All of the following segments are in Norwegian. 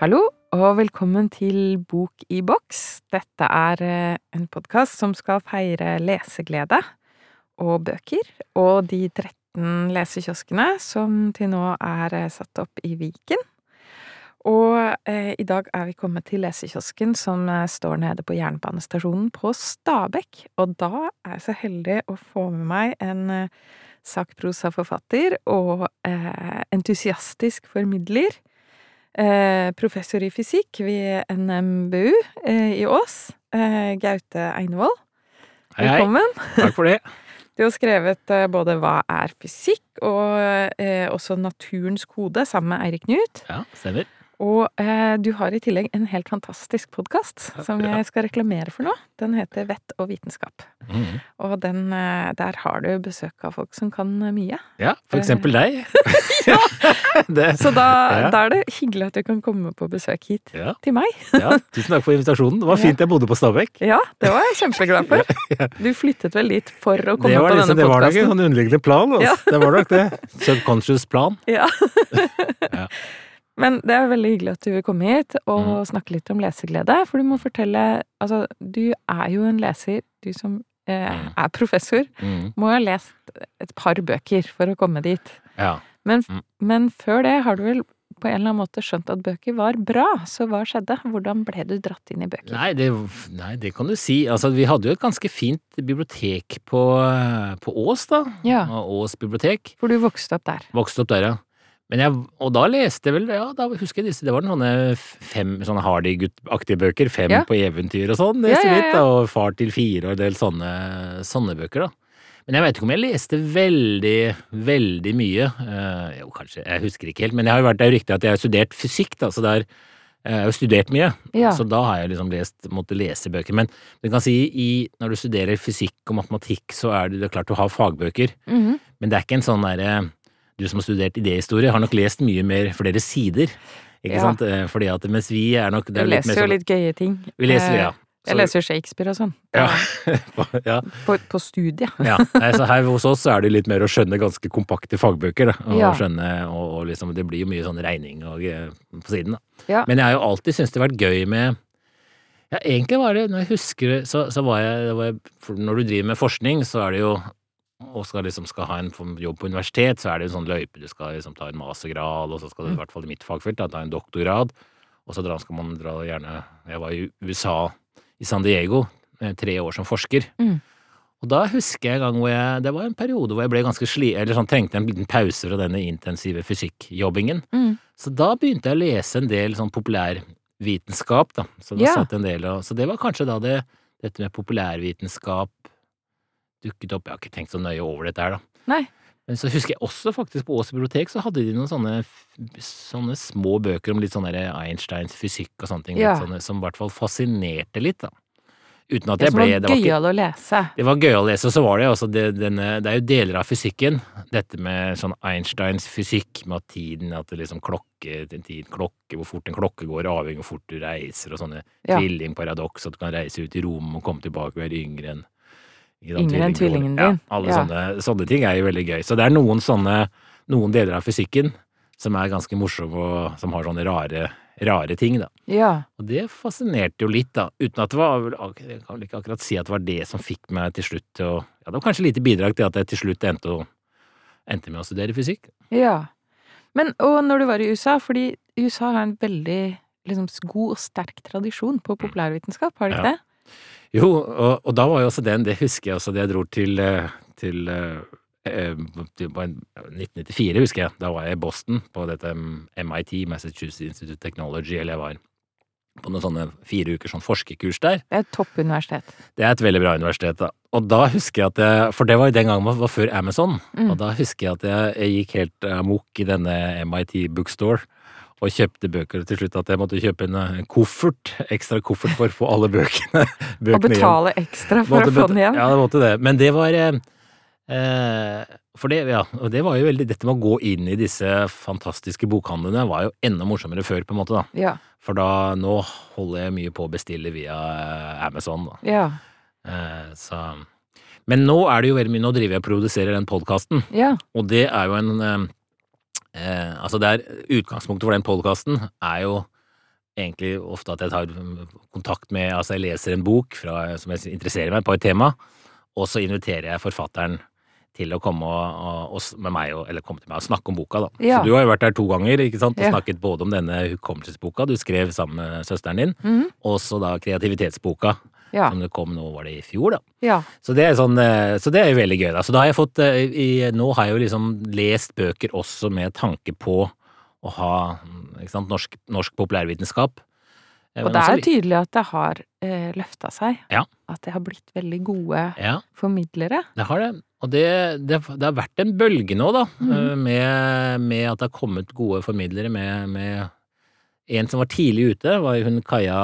Hallo, og velkommen til Bok i boks. Dette er eh, en podkast som skal feire leseglede og bøker, og de 13 lesekioskene som til nå er eh, satt opp i Viken. Og eh, i dag er vi kommet til lesekiosken som eh, står nede på jernbanestasjonen på Stabekk. Og da er jeg så heldig å få med meg en eh, sakprosaforfatter og eh, entusiastisk formidler. Eh, professor i fysikk ved NMBU eh, i Ås, eh, Gaute Einevold. Hei, hei. Velkommen. Takk for det. Du har skrevet eh, både Hva er fysikk, og eh, også Naturens kode sammen med Eirik Knut. Ja, stemmer. Og eh, du har i tillegg en helt fantastisk podkast som jeg skal reklamere for nå. Den heter Vett og vitenskap. Mm. Og den, eh, der har du besøk av folk som kan eh, mye. Ja, for eksempel deg. det, Så da, Ja. da er det hyggelig at du kan komme på besøk hit ja, til meg. ja, tusen takk for invitasjonen. Det var fint jeg bodde på Stabekk. Ja, det var jeg kjempeglad for. Du flyttet vel dit for å komme på liksom, denne det var nok en sånn underliggende plan. Altså. Ja. Det var nok det. Subconscious plan. Ja. Men det er veldig hyggelig at du vil komme hit og mm. snakke litt om leseglede. For du må fortelle Altså, du er jo en leser, du som eh, Mhm. er professor. Mm. Må jo ha lest et par bøker for å komme dit. Ja. Men, Mm. men før det har du vel på en eller annen måte skjønt at bøker var bra. Så hva skjedde? Hvordan ble du dratt inn i bøker? Nei det, nei, det kan du si. Altså, vi hadde jo et ganske fint bibliotek på, på Ås, da. Ja, Ås bibliotek. for du vokste opp der. Vokste opp der, ja. Men jeg, og da leste jeg vel, ja, da husker jeg disse, det var noen fem sånne Hardy-aktige bøker, fem Ja. på eventyr og sånn, Ja, ja, ja. og Far til fire og en del sånne, sånne bøker, da. Men jeg vet ikke om jeg leste veldig, veldig mye. Uh, jo, kanskje, jeg husker ikke helt, men jeg har jo vært, det er jo riktig at jeg har studert fysikk, da, så det er, jeg har jo studert mye. Ja. Så da har jeg liksom lest, måtte lese bøker. Men du kan si, i, når du studerer fysikk og matematikk, så er det, det er klart du har fagbøker. Mhm. Men det er ikke en sånn derre Du som har studert idéhistorie, har nok lest mye mer flere sider. Ikke Ja. sant? Eh, Fordi at Mens vi er nok litt leser mer jo sånn- litt gøye ting. Vi leser, ja. ja. Jeg leser Shakespeare og sånn. Ja. ja. På, på studiet. ja. Nei, så her hos oss så er det litt mer å skjønne ganske kompakte fagbøker. Da. Og Ja. skjønne, og, og liksom, det blir jo mye sånn regning og, eh, på siden. Da. Men jeg har jo alltid syntes det har vært gøy med Ja, egentlig var det, når jeg husker så, så var jeg, det var, for Når du driver med forskning, så er det jo og skal liksom skal ha en jobb på universitet, så er det en sånn løype. Du skal liksom ta en mastergrad, og så skal du, i hvert fall i mitt fagfelt, da, ta en doktorgrad. Og så dra, skal man dra gjerne Jeg var i USA, i San Diego, eh, tre år som forsker. Mm. Og da husker jeg en gang hvor jeg Det var en periode hvor jeg ble ganske sli... Eller sånn trengte en liten pause fra denne intensive fysikkjobbingen. Mm. Så da begynte jeg å lese en del sånn populærvitenskap, da. Så, da og, så det var kanskje da det, dette med populærvitenskap dukket opp. Jeg har ikke tenkt så nøye over dette her, da. Nei. Men så husker jeg også faktisk på Ås bibliotek så hadde de noen sånne, sånne små bøker om litt sånn Einsteins fysikk og sånne ting, Ja. sånne, som i hvert fall fascinerte litt, da. Uten at Det jeg ble det var gøyal å lese. det var gøy å lese, og så var det også det, denne, det er jo deler av fysikken, dette med sånn Einsteins fysikk, med at tiden, at det liksom klokke, tid, klokke, hvor fort en klokke går, avhengig av hvor fort du reiser, og sånne Ja. tvillingparadoks, at du kan reise ut i rommet og komme tilbake og være yngre enn Yngre enn tvillingen tvillingen Ja, din. alle Ja. Sånne, sånne ting er jo veldig gøy. Så det er noen sånne, noen deler av fysikken som er ganske morsomme, og som har sånne rare, rare ting, da. Ja. Og det fascinerte jo litt, da, uten at det var Jeg kan vel ikke akkurat si at det var det som fikk meg til slutt til å Ja, det var kanskje lite bidrag til at jeg til slutt endte, å, endte med å studere fysikk. ja. Men og når du var i USA, fordi USA har en veldig liksom, god og sterk tradisjon på populærvitenskap, har de ikke Ja. det? Jo, og, og da var jo også den, det husker jeg også, det jeg dro til, eh, til eh, eh, til- 1994, husker jeg. Da var jeg i Boston på dette mm, MIT, Massachusetts Institute of Technology, eller jeg var på noen sånne fire uker sånn forskerkurs der. Det er et toppuniversitet. Det er et veldig bra universitet, da. Og da husker jeg at jeg, For det var jo den gangen det var før Amazon. Mm. Og da husker jeg at jeg, jeg gikk helt amok i denne MIT bookstore. Og kjøpte bøker til slutt at jeg måtte kjøpe en, eh, koffert, ekstra koffert for å få alle bøkene, Og bøkene hjem. betale ekstra for Måtte å få den igjen. Ja, det måtte det. Men det var eh, eh, For det, ja, det var jo veldig Dette med å gå inn i disse fantastiske bokhandlene var jo enda morsommere før, på en måte, da. Ja. For da Nå holder jeg mye på å bestille via eh, Amazon, da. Ja. Eh, så Men nå er det jo veldig mye Nå driver jeg og produserer den podkasten, Ja. og det er jo en eh, altså det er Utgangspunktet for den podkasten er jo egentlig ofte at jeg tar kontakt med Altså jeg leser en bok fra, som jeg interesserer meg på et tema, og så inviterer jeg forfatteren til å komme og, og, og med meg, og, eller komme til meg og snakke om boka, da. Ja. Så du har jo vært der to ganger, ikke sant, og Ja. snakket både om denne hukommelsesboka du skrev sammen med søsteren din, Mhm. og så da kreativitetsboka, Ja. som det kom nå, var det i fjor, da. ja. Så det er sånn, eh, så det er veldig gøy, da. Så da har jeg fått eh, i, Nå har jeg jo liksom lest bøker også med tanke på å ha sant, norsk, norsk populærvitenskap. Eh, Og det er jo tydelig at det har eh, løfta seg. Ja. At det har blitt veldig gode Ja, formidlere. det har det. Og det, det, det har vært en bølge nå, da, eh, med, med at det har kommet gode formidlere med, med En som var tidlig ute, var hun Kaja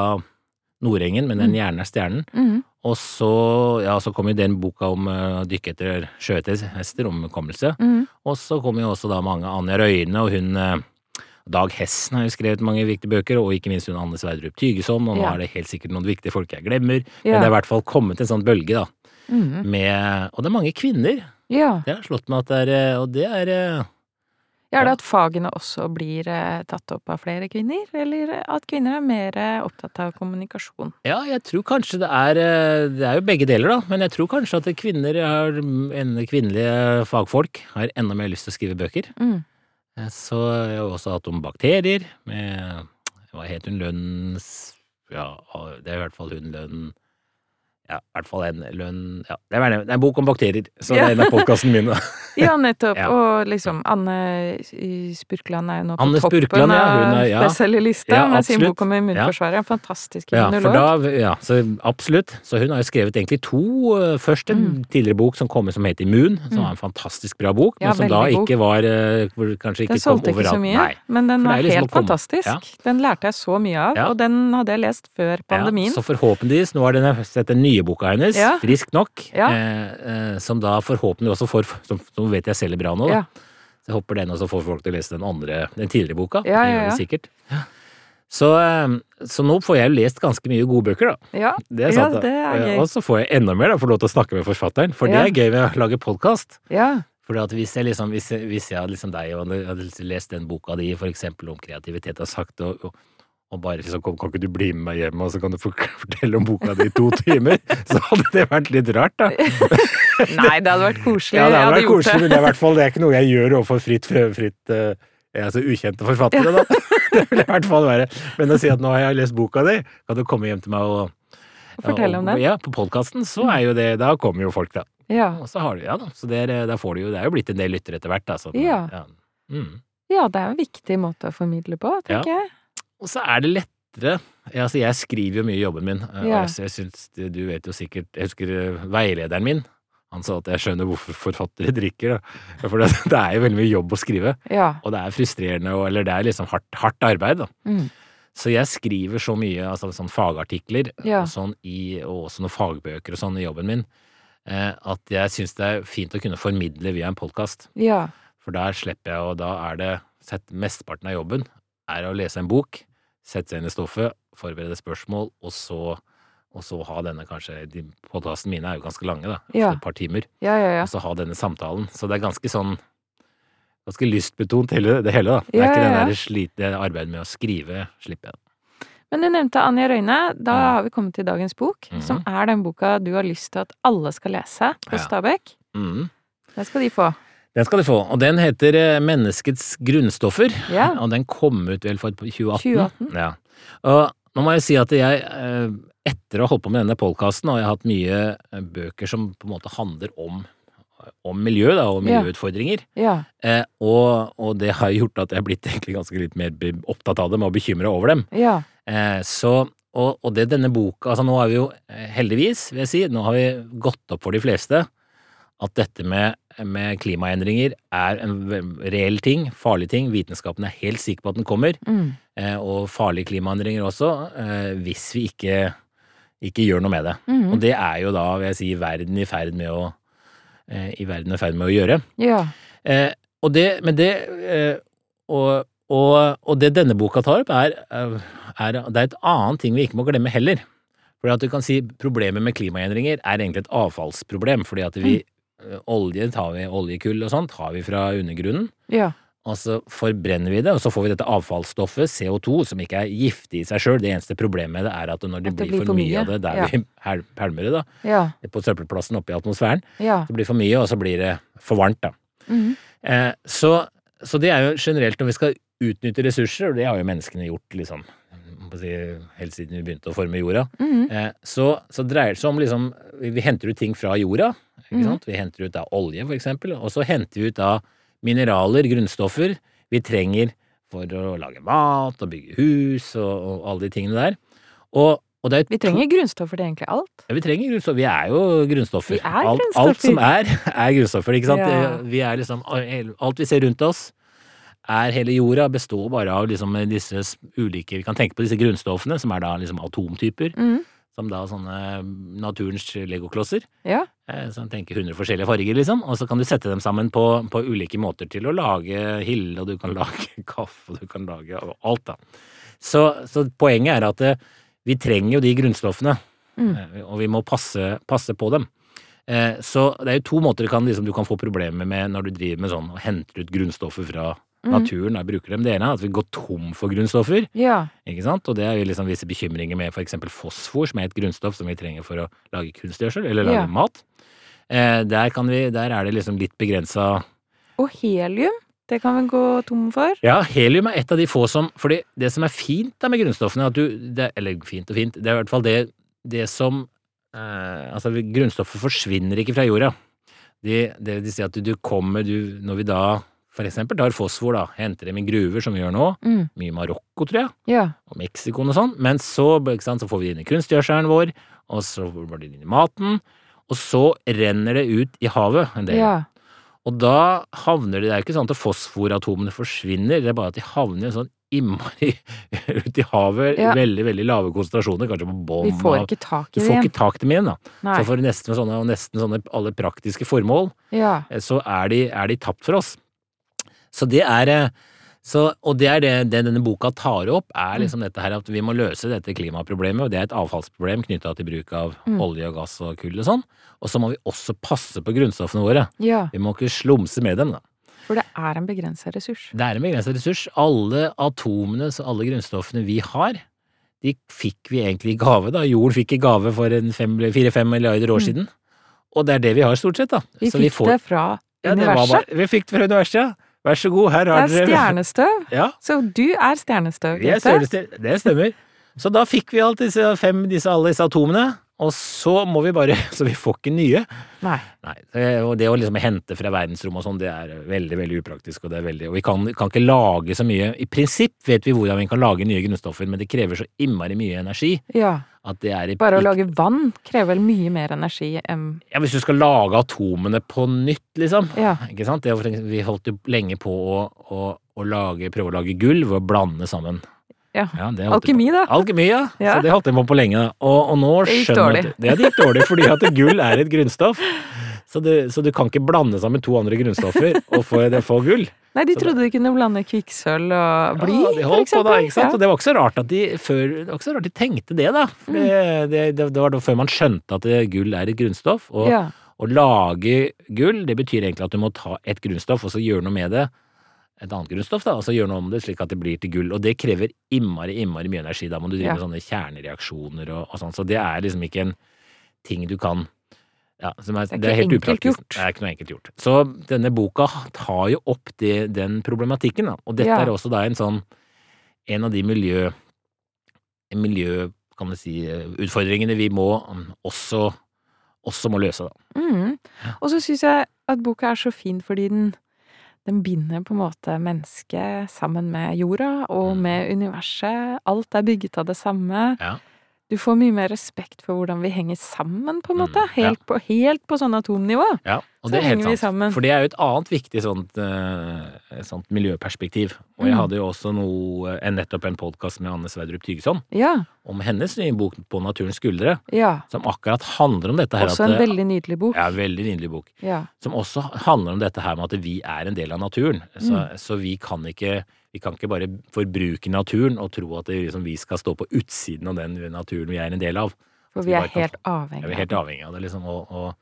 Nordengen men Den gjerne er stjernen. Mm. Og så, ja, så kom jo den boka om uh, dykke etter sjøhester, om hukommelse. Mm. Og så kom jo også da mange Anja Røyne, og hun eh, Dag Hessen har jo skrevet mange viktige bøker, og ikke minst hun Anne Sverdrup Tygeson, og nå Ja. er det helt sikkert noen viktige folk jeg glemmer. Ja. Men det er i hvert fall kommet en sånn bølge, da. Mm. Med, og det er mange kvinner. Ja. Det har slått meg at det er eh, Og det er eh, er det at fagene også blir eh, tatt opp av flere kvinner, eller at kvinner er mer eh, opptatt av kommunikasjon? Ja, jeg tror kanskje det er eh, Det er jo begge deler, da. Men jeg tror kanskje at kvinner har kvinnelige fagfolk har enda mer lyst til å skrive bøker. Mm. Så jeg har også hatt om bakterier med Hva het hun? Lønns... Ja, det er i hvert fall hun Lønn Ja, i hvert fall en lønn Ja, det er, en bok om bakterier, så det er en av podkastene mine. Ja, nettopp. Ja. Og liksom Anne Spurkland er jo nå på Anne toppen Spurkland, ja, ja. av Ja, med sin bok om immunforsvaret. En fantastisk Ja, for immunolog. da, ja, så absolutt. Så hun har jo skrevet egentlig to. eh, Først en Mm. tidligere bok som kom som het Immun, som Mm. var en fantastisk bra bok, men som da ikke var eh, hvor kanskje ikke Den kom solgte ikke så mye, Nei. men den var liksom helt fantastisk. Den lærte jeg så mye av, og den hadde jeg lest før pandemien. Ja, så forhåpentligvis, nå har den sett den nye boka hennes, Ja. Frisk nok, Ja. eh, eh, som da forhåpentlig også får som, som vet jeg selger bra nå, da. Ja. Så jeg håper den også får folk til å lese den andre, den tidligere boka. Ja, ja, ja. sikkert. Så, eh, så nå får jeg jo lest ganske mye gode bøker, da. Ja, Det er sant, ja, det er gøy. Og så får jeg enda mer, da, får lov til å snakke med forfatteren. For det er gøy med å lage podkast. Ja. Fordi at hvis jeg liksom, hvis jeg, hvis jeg hadde liksom deg og hadde lest den boka di, for eksempel om kreativitet, og sagt og, og, og bare liksom kom, kan ikke du bli med meg hjem, og så kan du fortelle om boka di i to timer? Så hadde det vært litt rart, da. Nei, det hadde vært koselig. Ja, det hadde vært koselig, men det er hvert fall det er ikke noe jeg gjør overfor fritt, fritt uh, altså ukjente forfattere, da. Det vil i hvert fall være. Men å si at nå har jeg lest boka di, kan du komme hjem til meg og Fortelle om det. den. Ja, på podkasten, så er jo det Da kommer jo folk, da. Ja. Og så har du, ja da, så det er, får du jo Det er jo blitt en del lyttere etter hvert, da. Så, Ja. Mm. ja, det er en viktig måte å formidle på, tenker jeg. Og så er det lettere altså Jeg skriver jo mye i jobben min, eh, Ja. jeg, syns Du vet jo sikkert Jeg husker eh, veilederen min. Han sa at jeg skjønner hvorfor forfattere drikker, da. For det, det er jo veldig mye jobb å skrive. Ja. Og det er frustrerende, og, eller det er liksom hardt, hardt arbeid, da. Mm. Så jeg skriver så mye altså sånn fagartikler Ja. og, sånn i, og også noen fagbøker og sånn i jobben min, eh, at jeg syns det er fint å kunne formidle via en podkast. Ja. For der slipper jeg, og da er det sett Mesteparten av jobben er å lese en bok, sette seg inn i stoffet, forberede spørsmål, og så, og så ha denne kanskje de Podkastene mine er jo ganske lange, da. Ja. et par timer. Ja, ja, ja. Og så ha denne samtalen. Så det er ganske sånn Ganske lystbetont hele, det hele, da. Det Ja, er ikke den der slitne arbeidet med å skrive, slipper jeg. Men du nevnte Anja Røyne. Da Mm. har vi kommet til dagens bok, Mhm. som er den boka du har lyst til at alle skal lese på Ja. Stabekk. Mm. Den skal de få. Den skal de få. Og den heter eh, Menneskets grunnstoffer. Ja. Og den kom ut vel for 2018. 2018. Ja. Og nå må jeg si at jeg, eh, etter å ha holdt på med denne podkasten, har jeg hatt mye eh, bøker som på en måte handler om, om miljø da, og miljøutfordringer. Ja. Eh, og, og det har gjort at jeg er blitt egentlig ganske litt mer opptatt av dem og bekymra over dem. Ja. Eh, så, og, og det denne boka Altså nå har vi jo heldigvis, vil jeg si, nå har vi gått opp for de fleste at dette med, med klimaendringer er en reell ting, farlig ting. Vitenskapen er helt sikker på at den kommer. Mm. Eh, og farlige klimaendringer også, eh, hvis vi ikke, ikke gjør noe med det. Mm. Og det er jo da, vil jeg si, verden i ferd med å eh, i verden ferd med å gjøre. Ja. Og det, men det og, og, og det denne boka tar opp, er, er, Det er et annet ting vi ikke må glemme heller. Fordi at du kan si Problemet med klimaendringer er egentlig et avfallsproblem. Fordi at vi eh, Olje tar vi, oljekull og sånt har vi fra undergrunnen. Ja. og så forbrenner vi det, og så får vi dette avfallsstoffet, CO2, som ikke er giftig i seg sjøl. Det eneste problemet med det er at når det, At det blir for mye av det der ja. vi pælmer det, da, Ja. på søppelplassen oppe i atmosfæren, Ja. så blir det for mye, og så blir det for varmt, da. Mhm. Eh, så, så det er jo generelt når vi skal utnytte ressurser, og det har jo menneskene gjort liksom si, helt siden vi begynte å forme jorda, Mhm. eh, så, så dreier det seg om liksom Vi vi henter ut ting fra jorda, sant. Vi henter ut da olje, for eksempel, og så henter vi ut da mineraler, grunnstoffer, vi trenger for å lage mat og bygge hus og, og alle de tingene der. Og, og det er Vi trenger grunnstoffer til egentlig alt. ja, vi trenger grunnstoffer. Vi er jo grunnstoffer. Vi er alt, grunnstoffer. alt som er, er grunnstoffer, ikke sant. Ja. Vi er liksom Alt vi ser rundt oss, er hele jorda, består bare av liksom disse ulike Vi kan tenke på disse grunnstoffene, som er da liksom atomtyper. Mhm. Som da sånne naturens legoklosser. Ja. Eh, Så tenker 100 forskjellige farger, liksom. Og så kan du sette dem sammen på, på ulike måter til å lage hille, og du kan lage kaffe, og du kan lage alt, da. Så, så poenget er at eh, vi trenger jo de grunnstoffene, Mm. eh, og vi må passe, passe på dem. Så det er jo to måter du kan, liksom, du kan få problemer med når du driver med sånn og henter ut grunnstoffer fra. Naturen. Da bruker dem. Det ene er at vi går tom for grunnstoffer. Ja. Ikke sant? Og det er jo liksom visse bekymringer med eksempel fosfor, som er et grunnstoff som vi trenger for å lage kunstgjødsel, eller lage Ja. mat. Eh, der, kan vi, der er det liksom litt begrensa Og helium, det kan vi gå tom for. Ja, helium er et av de få som fordi det som er fint da med grunnstoffene, at du det, Eller fint og fint, det er i hvert fall det, det som eh, Altså, grunnstoffet forsvinner ikke fra jorda. Det de, si at du, du kommer du Når vi da for eksempel tar fosfor, da, henter dem i gruver, som vi gjør nå, Mm. mye i Marokko, tror jeg, Ja. og Mexico og sånn, men så, sant, så får vi det inn i kunstgjødselen vår, og så blir det inn i maten, og så renner det ut i havet en del. ja. Og da havner det, det er jo ikke sånn at fosforatomene forsvinner, det er bare at de havner sånn innmari ut i havet, Ja. veldig, veldig lave konsentrasjoner, kanskje på bånn. Vi får ikke tak i dem. Du får ikke tak i dem igjen, da. Nei. Så for nesten sånne, og nesten sånne alle praktiske formål, Ja. eh, så er de, er de tapt for oss. Så det er eh, så, Og det er det, det denne boka tar opp, er Mm. liksom dette her at vi må løse dette klimaproblemet, og det er et avfallsproblem knytta til bruk av Mm. olje og gass og kull og sånn. Og så må vi også passe på grunnstoffene våre. ja. Vi må ikke slumse med dem, da. For det er en begrensa ressurs. Det er en begrenset ressurs. Alle atomene, så alle grunnstoffene vi har, de fikk vi egentlig i gave, da. Jorden fikk i gave for fire-fem milliarder år Mm. siden. Og det er det vi har, stort sett, da. Vi Så fikk får- det fra Ja, universet. bare- Vi fikk det fra universet, ja. Vær så god, her har dere Det er stjernestøv. Ja, Så du er stjernestøv. er Gaute. Det stemmer. Så da fikk vi alt disse fem, disse, alle disse atomene, og så må vi bare Så vi får ikke nye. Nei. Nei, det- og det å liksom hente fra verdensrommet og sånn, det er veldig, veldig upraktisk, og det er veldig Og vi kan, kan ikke lage så mye I prinsipp vet vi hvordan vi kan lage nye grunnstoffer, men det krever så innmari mye energi Ja. at det er i Bare å lage vann krever vel mye mer energi enn Ja, hvis du skal lage atomene på nytt, liksom. Ja. Ikke sant? Det, vi holdt jo lenge på å, å, å lage, prøve å lage gull ved å blande sammen. Ja. Ja, Alkemi, da. Alkemi, ja. Ja. Så det holdt jeg på på lenge. Og, og nå Det gikk dårlig. at det gikk dårlig, fordi at gull er et grunnstoff. Så, det, så du kan ikke blande sammen to andre grunnstoffer og få, det, få gull. Nei, de trodde de kunne blande kvikksølv og bly, ja, de for på da, ikke sant? Ja. Og det var ikke så rart at de før, så rart de tenkte det, da. For det, det, det, var da før man skjønte at det, gull er et grunnstoff. Og Ja. å lage gull, det betyr egentlig at du må ta et grunnstoff og så gjøre noe med det. Et annet grunnstoff, da, og så gjøre noe om det slik at det blir til gull. Og det krever innmari, innmari mye energi. Da må du drive Ja. med sånne kjernereaksjoner og, og sånn. Så det er liksom ikke en ting du kan ja, som er, Det er det er helt upraktisk. gjort. Det er ikke noe enkelt gjort. Så denne boka tar jo opp det, den problematikken, da. Og dette Ja. er også da en sånn En av de miljø... miljø, kan man si, utfordringene vi må um, også, også må løse, da. Mm. Og så syns jeg at boka er så fin fordi den, den binder på en måte mennesket sammen med jorda og Mm. med universet. Alt er bygget av det samme. Ja. Du får mye mer respekt for hvordan vi henger sammen, på en Mm, måte. ja. Helt, på, helt på sånn atomnivå. Ja, og Så det er helt henger vi sant. sammen. For det er jo et annet viktig sånt, eh, sånt miljøperspektiv. Og jeg Mm. hadde jo også noe, en, nettopp en podkast med Anne Sverdrup Tygeson Ja. om hennes nye bok På naturens skuldre, ja. som akkurat handler om dette her Også at en veldig nydelig bok. Ja, veldig nydelig bok. Ja. Som også handler om dette her med at vi er en del av naturen. Så, Mm. så vi kan ikke vi kan ikke bare forbruke naturen og tro at det, liksom, vi skal stå på utsiden av den naturen vi er en del av. For vi vi er kan helt Ja, avhengig vi er helt avhengig av det, liksom. Og, og,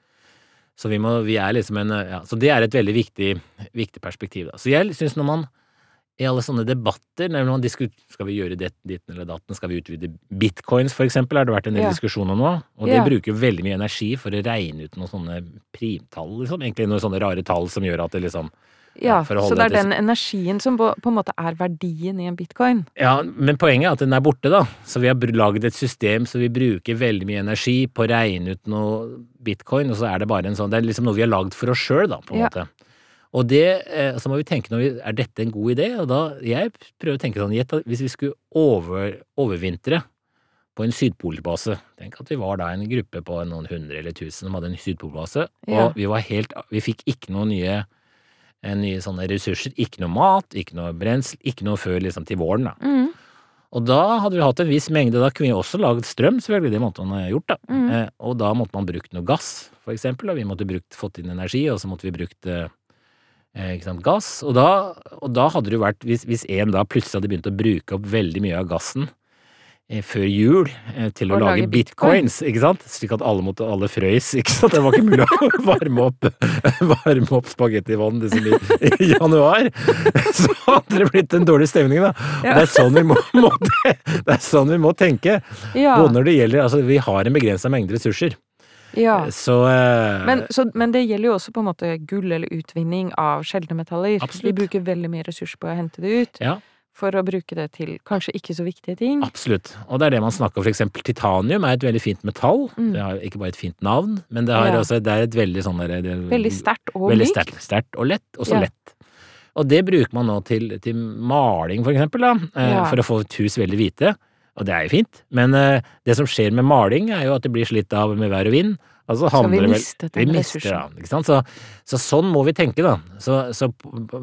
Så vi må, vi er liksom en ja, Så det er et veldig viktig, viktig perspektiv, da. Så jeg syns når man i alle sånne debatter, når man skal vi gjøre det, ditten eller datten, skal vi utvide bitcoins for eksempel, har det vært en del Ja. diskusjon om nå, og det Ja. bruker veldig mye energi for å regne ut noen sånne primtall, liksom, egentlig noen sånne rare tall som gjør at det liksom Ja, så det er den energien som på, på en måte er verdien i en bitcoin. Ja, men poenget er at den er borte, da. Så vi har lagd et system så vi bruker veldig mye energi på å regne ut noe bitcoin, og så er det bare en sånn Det er liksom noe vi har lagd for oss sjøl, da, på en Ja. måte. Og det, eh, så må vi tenke når vi, er dette en god idé? Og da, jeg prøver å tenke sånn, gjett hvis vi skulle over, overvintre på en sydpolbase, tenk at vi var da en gruppe på noen hundre eller tusen som hadde en sydpolbase, Ja. og vi var helt, vi fikk ikke noen nye, nye sånne ressurser, ikke noe mat, ikke noe brensel, ikke noe før liksom til våren da. Mm. Og da hadde vi hatt en viss mengde, da kunne vi også lagd strøm, selvfølgelig, det måtte man gjort, da. Mm. Eh, og da måtte man brukt noe gass, for eksempel, og vi måtte brukt, fått inn energi, og så måtte vi brukt eh, eh, sant, gass. Og da, og da hadde det jo vært, hvis, hvis en da plutselig hadde begynt å bruke opp veldig mye av gassen eh, før jul eh, til å Og lage lage bitcoin. bitcoins, ikke sant, slik at alle måtte, alle frøys, ikke sant, det var ikke mulig å varme opp, varme opp spagettivann liksom i, i januar, så hadde det blitt en dårlig stemning da. Ja. Det er sånn vi må, må, det er sånn vi må tenke, Ja. både når det gjelder, altså vi har en begrenset mengde ressurser, ja. så eh, Men, så, men det gjelder jo også på en måte gull eller utvinning av sjeldne metaller. Absolutt. Vi bruker veldig mye ressurser på å hente det ut, ja, for å bruke det til kanskje ikke så viktige ting. absolutt. Og det er det man snakker om, for eksempel titanium er et veldig fint metall. Mm. Det har ikke bare et fint navn, men det, har Ja. også, det er et veldig sånn der, det, Veldig sterkt og Veldig mykt. sterkt, og lett, og så Ja. lett. Og det bruker man nå til, til maling, for eksempel, da, eh, Ja. for å få et hus veldig hvite. Og det er jo fint, men eh, det som skjer med maling, er jo at det blir slitt av med vær og vind. Altså Så vi mistet den ressursen. sant? Så, så sånn må vi tenke, da. Så, så,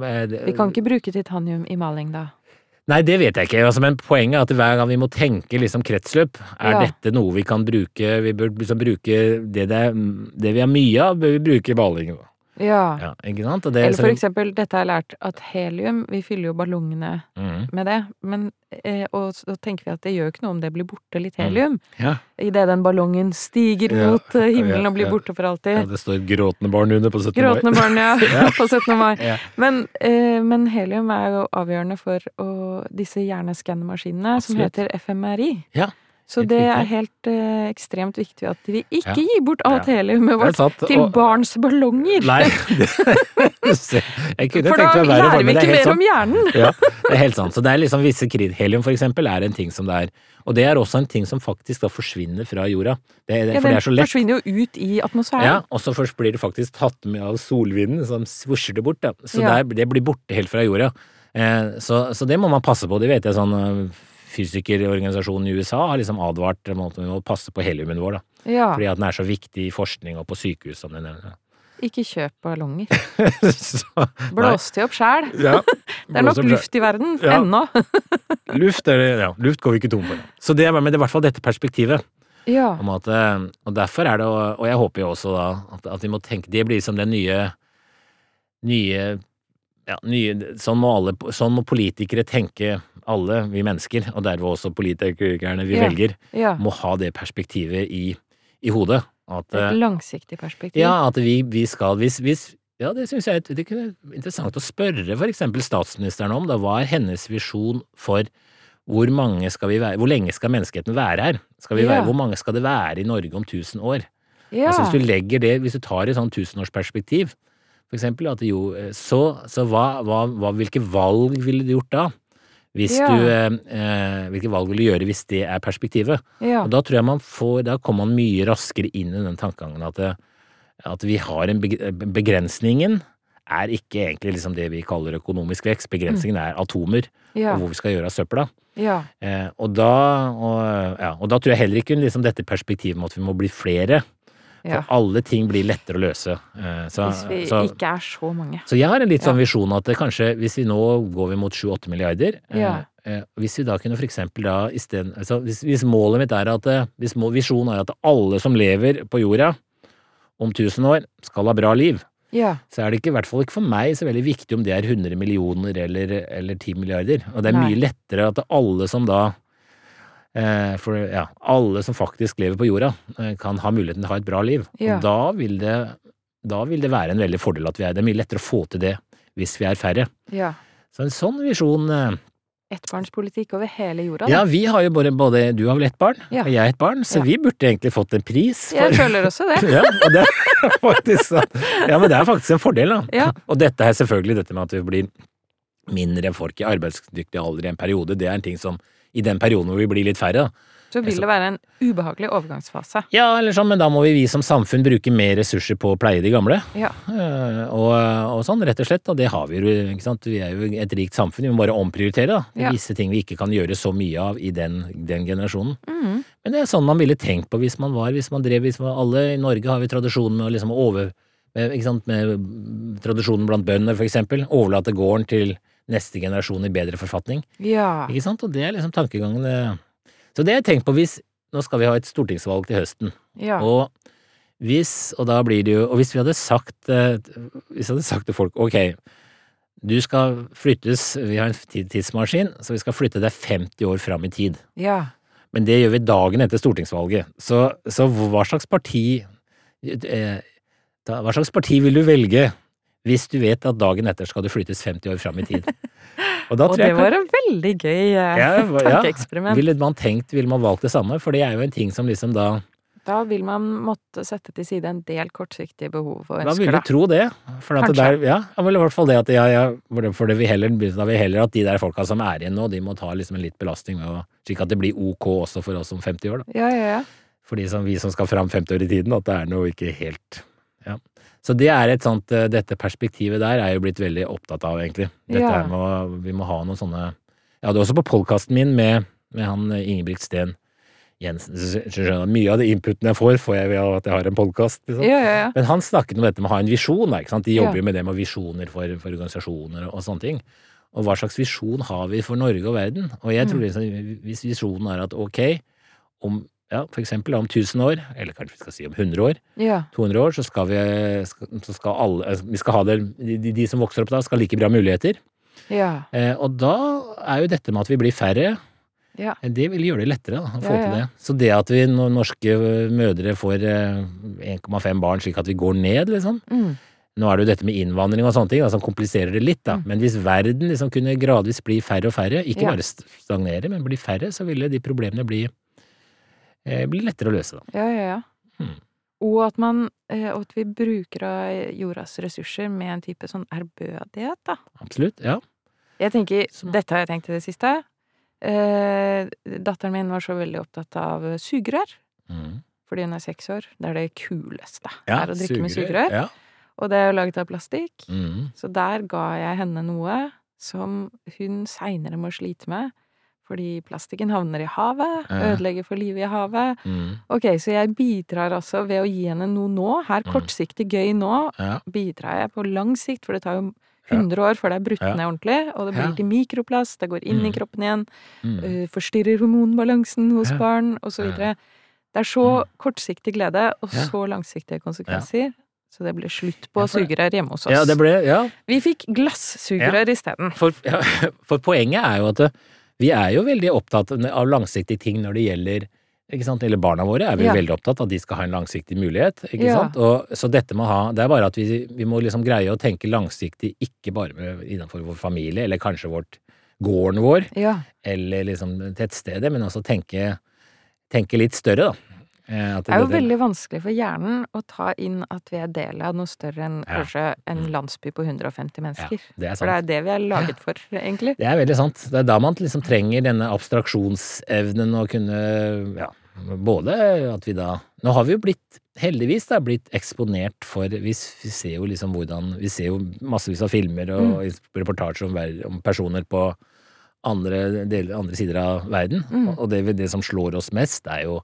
eh, Vi kan ikke bruke titanium i maling, da. Nei, det vet jeg ikke, altså, men poenget er at hver gang vi må tenke liksom kretsløp, er Ja. dette noe vi kan bruke Vi bør liksom bruke det, det, det vi har mye av, bør vi bruke i malingen. Ja. Ja, Eller for eksempel, dette har jeg lært, at helium Vi fyller jo ballongene mm. med det, men eh, Og så tenker vi at det gjør ikke noe om det blir borte litt helium. ja. Idet den ballongen stiger Ja, mot eh, himmelen ja, og blir borte for ja, alltid. det står gråtende barn under på 17. mai. Gråtende barn, ja. På 17. mai. Ja. Men, eh, men helium er jo avgjørende for å, disse hjerneskannemaskinene som heter FMRI. Ja, Så det er helt eh, ekstremt viktig at vi ikke Ja. gir bort alt Ja. heliumet vårt sant, til og- barns ballonger. Nei, det, For da lærer vi ikke er mer om hjernen. Ja, det er helt sant. Så det er liksom visse krid. Helium for eksempel er en ting som det er. Og det er også en ting som faktisk da forsvinner fra jorda. Det, det, Ja, for det er så lett. forsvinner jo ut i atmosfæren. Ja, og så først blir det faktisk tatt med av solvinden, som svosjer det bort. Da. Så Ja. det, er- det blir borte helt fra jorda. Eh, så, så det må man passe på. Det vet jeg sånn eh, Fysikerorganisasjonen i USA har liksom advart om at vi må passe på heliumen vår, da. Ja, Fordi at den er så viktig i forskning og på sykehus, som du nevner. ikke kjøp ballonger. Så. Blås til opp sjæl. Ja. Det er nok luft i verden Ja. ennå. Luft, er ja, luft går vi ikke tom for. Så det men det er i hvert fall dette perspektivet. Ja. At, eh, og derfor er det, og jeg håper jo også da, at, at vi må tenke Det blir som den nye nye, ja, nye sånn, må alle, sånn må politikere tenke, alle vi mennesker, og derved også politikerne vi Ja. velger, ja. må ha det perspektivet i, i hodet. At, eh, Et langsiktig perspektiv. ja, at vi, vi skal hvis, hvis, Ja, det syns jeg det kunne være interessant å spørre for eksempel statsministeren om. Da, hva er hennes visjon for hvor mange skal vi være Hvor lenge skal menneskeheten være her? Skal vi være, hvor mange skal det være i Norge om tusen år? Ja. Altså hvis du legger det, hvis du tar et sånn tusenårsperspektiv, for eksempel, at jo, eh, så, så hva, hva, hva, hvilke valg ville du gjort da? Hvis Ja. du, eh, eh, hvilke valg vil du gjøre hvis det er perspektivet? ja. Og da tror jeg man får, da kommer man mye raskere inn i den tankegangen at, at vi har en begrensningen er ikke egentlig liksom det vi kaller økonomisk vekst. Begrensningen er atomer, ja. og hvor vi skal gjøre av søpla. ja. Eh, og, da, og, ja, og da tror jeg heller ikke liksom dette perspektivet med at vi må bli flere. Ja. For alle ting blir lettere å løse. Eh, så, Hvis vi så, ikke er så mange. så jeg har en litt sånn Ja. visjon at kanskje, hvis vi nå går vi mot 7-8 milliarder eh, Ja. eh, Hvis vi da kunne for eksempel da isteden altså hvis, hvis målet mitt er at Hvis visjonen er at alle som lever på jorda om 1000 år, skal ha bra liv, Ja. så er det ikke, i hvert fall ikke for meg så veldig viktig om det er 100 millioner eller, eller 10 milliarder. Og det er Nei. mye lettere at alle som da For ja, alle som faktisk lever på jorda, eh, kan ha muligheten til å ha et bra liv. Ja. Og da vil det da vil det være en veldig fordel at vi er Det er mye lettere å få til det hvis vi er færre. Ja. Så en sånn visjon eh, Ettbarnspolitikk over hele jorda. Ja, vi har jo både, både Du har vel ett barn, Ja. og jeg ett barn, så Ja. vi burde egentlig fått en pris Jeg føler også det. ja, og det er faktisk. Ja, men det er faktisk en fordel, da. Ja. Og dette er selvfølgelig dette med at vi blir mindre folk i arbeidsdyktig alder i en periode, det er en ting som i den perioden hvor vi blir litt færre, da. Så vil det være en ubehagelig overgangsfase. Ja, eller sånn, men da må vi, vi som samfunn bruke mer ressurser på å pleie de gamle. Ja. Eh, Og, og sånn, rett og slett. Og det har vi jo, ikke sant. Vi er jo et rikt samfunn, vi må bare omprioritere, da. Ja. visse ting vi ikke kan gjøre så mye av i den, den generasjonen. Mm. Men det er sånn man ville tenkt på hvis man var, hvis man drev, hvis man, alle i Norge har vi tradisjonen med å liksom over, med, med tradisjonen blant bønder, for eksempel. Overlate gården til neste generasjon i bedre forfatning. Ja. Ikke sant? Og det er liksom tankegangen. eh. Så det har jeg tenkt på hvis Nå skal vi ha et stortingsvalg til høsten. Ja. Og hvis, og da blir det jo, og hvis vi hadde sagt, eh, hvis vi hadde sagt til folk, ok, du skal flyttes, vi har en tidsmaskin, så vi skal flytte deg 50 år fram i tid. ja. Men det gjør vi dagen etter stortingsvalget. Så, så hva slags parti eh, Hva slags parti vil du velge hvis du vet at dagen etter skal du flyttes 50 år fram i tid? Og da Og det var en veldig gøy eh, Ja, hva- ja. Ville man tenkt, ville man valgt det samme? For det er jo en ting som liksom da Da vil man måtte sette til side en del kortsiktige behov og Da vil du tro det. For at det der, ja, vel i hvert fall det at ja, ja, for det vi heller, da vil heller at de der folka som er igjen nå, de må ta liksom en litt belastning med å Slik at det blir ok også for oss om 50 år, da. Ja, ja, ja. For de som, vi som skal fram 50 år i tiden, at det er noe ikke helt. Så det er et sånt eh, Dette perspektivet der er jeg jo blitt veldig opptatt av, egentlig. Dette Ja. med å Vi må ha noen sånne Jeg hadde også på podkasten min med, med han eh, Ingebrigt Sten Jensen. Skjønner Mye av de inputene jeg får, får jeg ved at jeg har en podkast. Liksom. ja, ja. Men han snakket om dette med å ha en visjon. De jobber jo med det med visjoner for, for organisasjoner og sånne ting. Og hva slags visjon har vi for Norge og verden? Og jeg tror Mm. liksom, hvis visjonen er at ok, om ja, for eksempel om 1000 år, eller kanskje vi skal si om 100 år, ja. 200 år, så skal vi, så skal alle, vi skal ha det, de, de som vokser opp da, skal like bra muligheter. Ja. Eh, og da er jo dette med at vi blir færre, Ja. det vil gjøre det lettere da, å få til det. Så det at vi når norske mødre får eh, 1,5 barn slik at vi går ned, liksom. Mm. Nå er det jo dette med innvandring og sånne ting da, som kompliserer det litt, da. Mm. Men hvis verden liksom kunne gradvis bli færre og færre, ikke bare st- stagnere, men bli færre, så ville de problemene bli, eh, bli lettere å løse, da. Ja, ja, ja. Hmm. Og at man eh, Og at vi bruker av jordas ressurser med en type sånn ærbødighet, da. Absolutt. Ja. Jeg tenker, Som... Dette har jeg tenkt i det siste. Eh, datteren min var så veldig opptatt av sugerør. Mm. Fordi hun er seks år. Det er det kuleste. ja er å drikke med sugerør. sugerør. Ja. Og det er jo laget av plastikk. Mm. Så der ga jeg henne noe som hun seinere må slite med. Fordi plastikken havner i havet, Ja. ødelegger for livet i havet. Mm. Ok, så jeg bidrar altså ved å gi henne noe nå, her Mm. kortsiktig gøy nå, Ja. bidrar jeg på lang sikt, for det tar jo 100 år før det er brutt Ja. ned ordentlig, og det blir Ja. til mikroplast, det går inn i Mm. kroppen igjen, Mm. øh, forstyrrer hormonbalansen hos Ja. barn, og så videre. Det er så kortsiktig glede, og Ja. så langsiktige konsekvenser. Så det ble slutt på Ja, sugerør hjemme hos oss. ja, det ble Ja. Vi fikk glassugerør isteden. For, ja, for poenget er jo at det, vi er jo veldig opptatt av langsiktige ting når det gjelder? Eller barna våre er vi Ja. veldig opptatt av at de skal ha en langsiktig mulighet. ikke Ja. sant? Og, så dette må ha, det er bare at vi, vi må liksom greie å tenke langsiktig, ikke bare med, innenfor vår familie, eller kanskje vårt, gården vår, Ja. eller liksom tettstedet, men også tenke, tenke litt større, da. Eh, at Det er jo det- veldig vanskelig for hjernen å ta inn at vi er del av noe større enn Ja. kanskje en Mm. landsby på 150 ja, mennesker. det er For det er det vi er laget for, egentlig. Det er veldig sant. Det er da man liksom trenger denne abstraksjonsevnen å kunne Ja, både at vi da Nå har vi jo blitt, heldigvis, da, blitt eksponert for Vi, ser jo liksom hvordan Vi ser jo massevis av filmer og reportasjer om, om personer på andre, deler, andre sider av verden. Mm. Og det, det som slår oss mest, er jo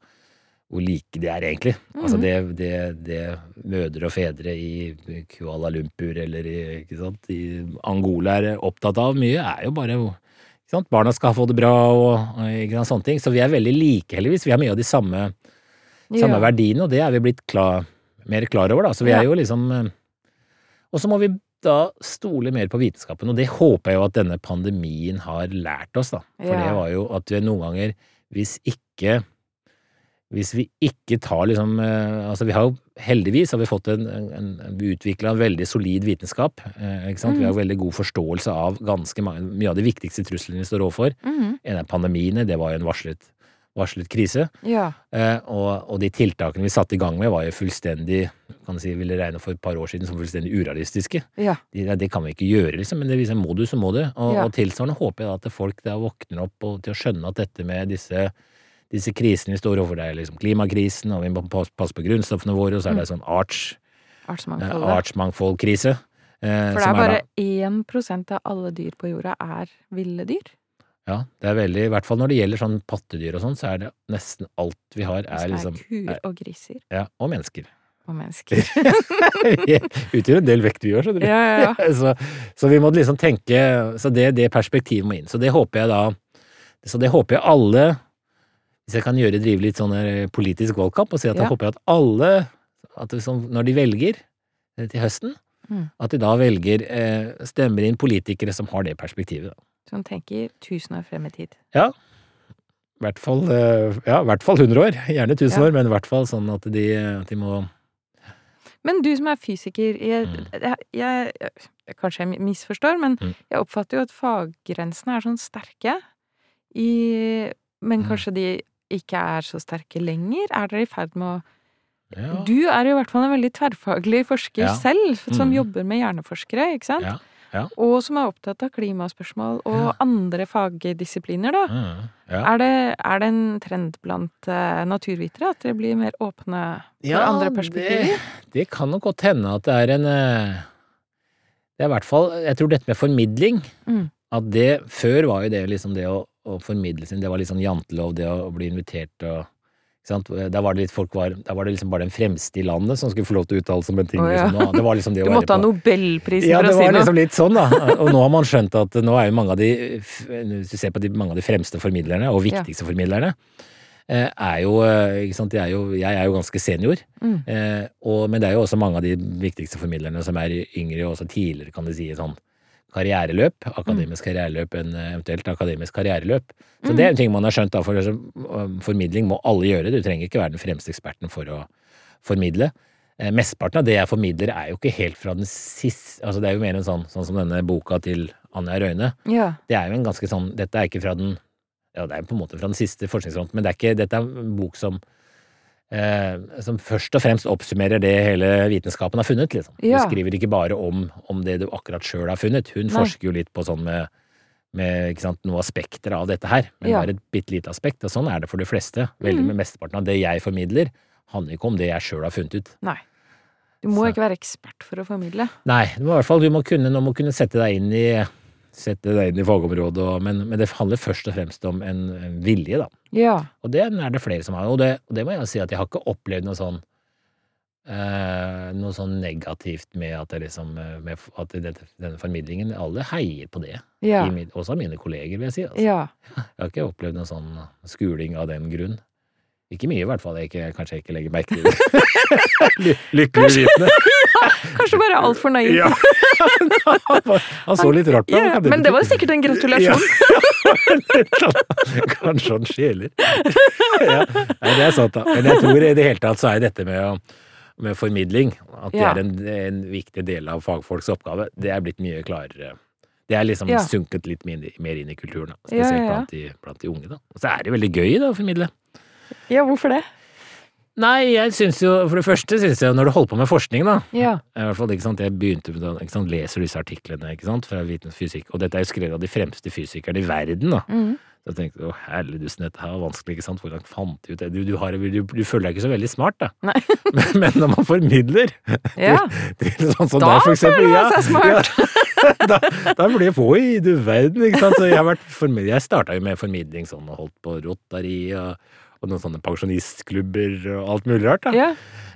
hvor like de er, egentlig. Altså Mhm. det, det, det mødre og fedre i Kuala Lumpur eller i, ikke sant, i Angola er opptatt av mye, er jo bare ikke sant? Barna skal få det bra og, og sånne ting. Så vi er veldig like, heldigvis. Vi har mye av de samme, samme Ja. verdiene, og det er vi blitt klar, mer klar over, da. Så vi Ja. er jo liksom eh, Og så må vi da stole mer på vitenskapen, og det håper jeg jo at denne pandemien har lært oss, da. For Ja. det var jo at vi noen ganger, hvis ikke hvis vi ikke tar liksom eh, Altså, vi har jo heldigvis har vi fått en, en, en utvikla en veldig solid vitenskap. Eh, ikke sant? Vi har jo veldig god forståelse av ganske mange, mye av de viktigste truslene vi står overfor. Mm. En av pandemiene, det var jo en varslet, varslet krise. Ja. Eh, og, og de tiltakene vi satte i gang med, var jo fullstendig kan si, ville regne for et par år siden som fullstendig urealistiske. Ja. De, det kan vi ikke gjøre, liksom, men det viser må du, så må du. Og, Ja. og tilsvarende håper jeg da at folk da våkner opp og, til å skjønne at dette med disse, disse krisene vi står overfor, det er liksom klimakrisen, og vi må passe, på grunnstoffene våre, og så er det sånn arts, eh, artsmangfoldkrise. eh, For det er bare da- 1 av alle dyr på jorda er ville dyr. Ja, det er veldig, i hvert fall når det gjelder sånn pattedyr og sånn, så er det nesten alt vi har er Som liksom er kuer er- og griser. Ja, og mennesker. Og mennesker. Utgjør en del vekt vi gjør, skjønner du. Ja, ja, ja. så, så vi må liksom tenke Så det, det perspektivet må inn. Så det håper jeg da Så det håper jeg alle Hvis jeg kan gjøre drive litt sånn politisk valgkamp og si at jeg Ja. håper at alle at sånn, Når de velger eh, til høsten, Mm. at de da velger eh, stemmer inn politikere som har det perspektivet. Som tenker tusen år frem i tid. Ja. I hvert fall eh, Ja, i hvert fall 100 år. Gjerne 1000 Ja. år, men i hvert fall sånn at de, at de må Men du som er fysiker, jeg, Mm. jeg, jeg, jeg Kanskje jeg misforstår, men Mm. jeg oppfatter jo at faggrensene er sånn sterke. I, men Mm. kanskje de ikke er så sterke lenger? Er dere i ferd med å ja. Du er jo i hvert fall en veldig tverrfaglig forsker Ja. selv, som Mm. jobber med hjerneforskere, ikke sant? Ja, ja. Og som er opptatt av klimaspørsmål og andre fagdisipliner, da. Mm. Er, det, er det en trend blant uh, naturvitere at dere blir mer åpne for andre det- perspektiver? Det kan nok godt hende at det er en uh, Det er i hvert fall Jeg tror dette med formidling Mm. At det Før var jo det liksom det å, å formidle sin Det var litt sånn jantelov, det å, bli invitert og? Da var det litt folk var Da var det liksom bare den fremste i landet som skulle få lov til å uttale seg om en ting. Oh, ja. liksom. Det var liksom det Du måtte ha nobelprisen ja, for det å si var liksom litt sånn, da. Og nå har man skjønt at nå er jo mange av de Hvis du ser på de, mange av de fremste formidlerne, og viktigste formidlerne, eh, er jo eh, er jo Jeg er jo ganske senior, Mm. eh, og, men det er jo også mange av de viktigste formidlerne som er yngre, og også tidligere, kan du si, sånn karriereløp, akademisk karriereløp enn eh, eventuelt akademisk karriereløp. Så Mm. det er en ting man har skjønt, da, for altså, formidling må alle gjøre. Du trenger ikke være den fremste eksperten for å formidle. Eh, Mesteparten av det jeg formidler er jo ikke helt fra den siste Altså det er jo mer en sånn, sånn som denne boka til Anja Røyne. Ja. Det er jo en ganske sånn Dette er ikke fra den Ja, det er på en måte fra den siste forskningsfronten, men det er ikke, dette er en bok som eh, som først og fremst oppsummerer det hele vitenskapen har funnet, liksom. Ja. Hun skriver ikke bare om, om det du akkurat sjøl har funnet. Hun Nei. forsker jo litt på sånn med, med sant, noen av av dette her, men Ja. bare et bitte lite aspekt. Og sånn er det for de fleste. Veldig Mhm. med mesteparten av det jeg formidler, handler ikke om det jeg sjøl har funnet ut. Nei. Du må Så- ikke være ekspert for å formidle. Nei, du må i hvert fall du må kunne, du må kunne sette deg inn i Sette deg inn i fagområdet, og, men, men det handler først og fremst om en, en vilje, da. Ja. Og det er det flere som har, og det, og det må jeg si at jeg har ikke opplevd noe sånn eh, noe sånn negativt med at, det liksom, eh, med at denne, denne formidlingen Alle heier på det, Ja. i også av mine kolleger, vil jeg si. Altså. Ja. Jeg har ikke opplevd noe sånn skuling av den grunn. Ikke mye, i hvert fall. Jeg ikke, kanskje jeg ikke legger merke til det. Ly- Lykkelig vitende. Kanskje bare altfor naiv. Ja. Han så litt rart på Ja, meg. men det var sikkert en gratulasjon. Kanskje han skjeler. ja. Det er sant, da. Men jeg tror i det hele tatt så er dette med, å- med formidling, at det er en, en viktig del av fagfolks oppgave, det er blitt mye klarere. Det er liksom Ja. sunket litt mer inn i kulturen, da. Spesielt ja, ja. Blant, de, blant de unge. da. Og så er det veldig gøy da, å formidle. Ja, hvorfor det? Nei, jeg syns jo, for det første syns jeg når du holder på med forskning, da, Ja. i hvert fall, ikke sant, Jeg begynte med det, ikke sant, leser disse artiklene ikke sant, fra vitensfysikk, og dette er jo skrevet av de fremste fysikerne i verden. da. Mm. Så jeg tenkte å herligdusen, dette her var vanskelig, ikke sant, hvordan fant du ut det? Du, du, har, du, du føler deg ikke så veldig smart, da. Men, men når man formidler Ja. til sånn som Da deg, for eksempel, føler man seg smart. Ja, da, da blir det på i du verden, ikke sant. Så jeg har vært formid- Jeg starta jo med formidling sånn og holdt på Rotary og, og noen sånne pensjonistklubber og alt mulig rart, da. Ja.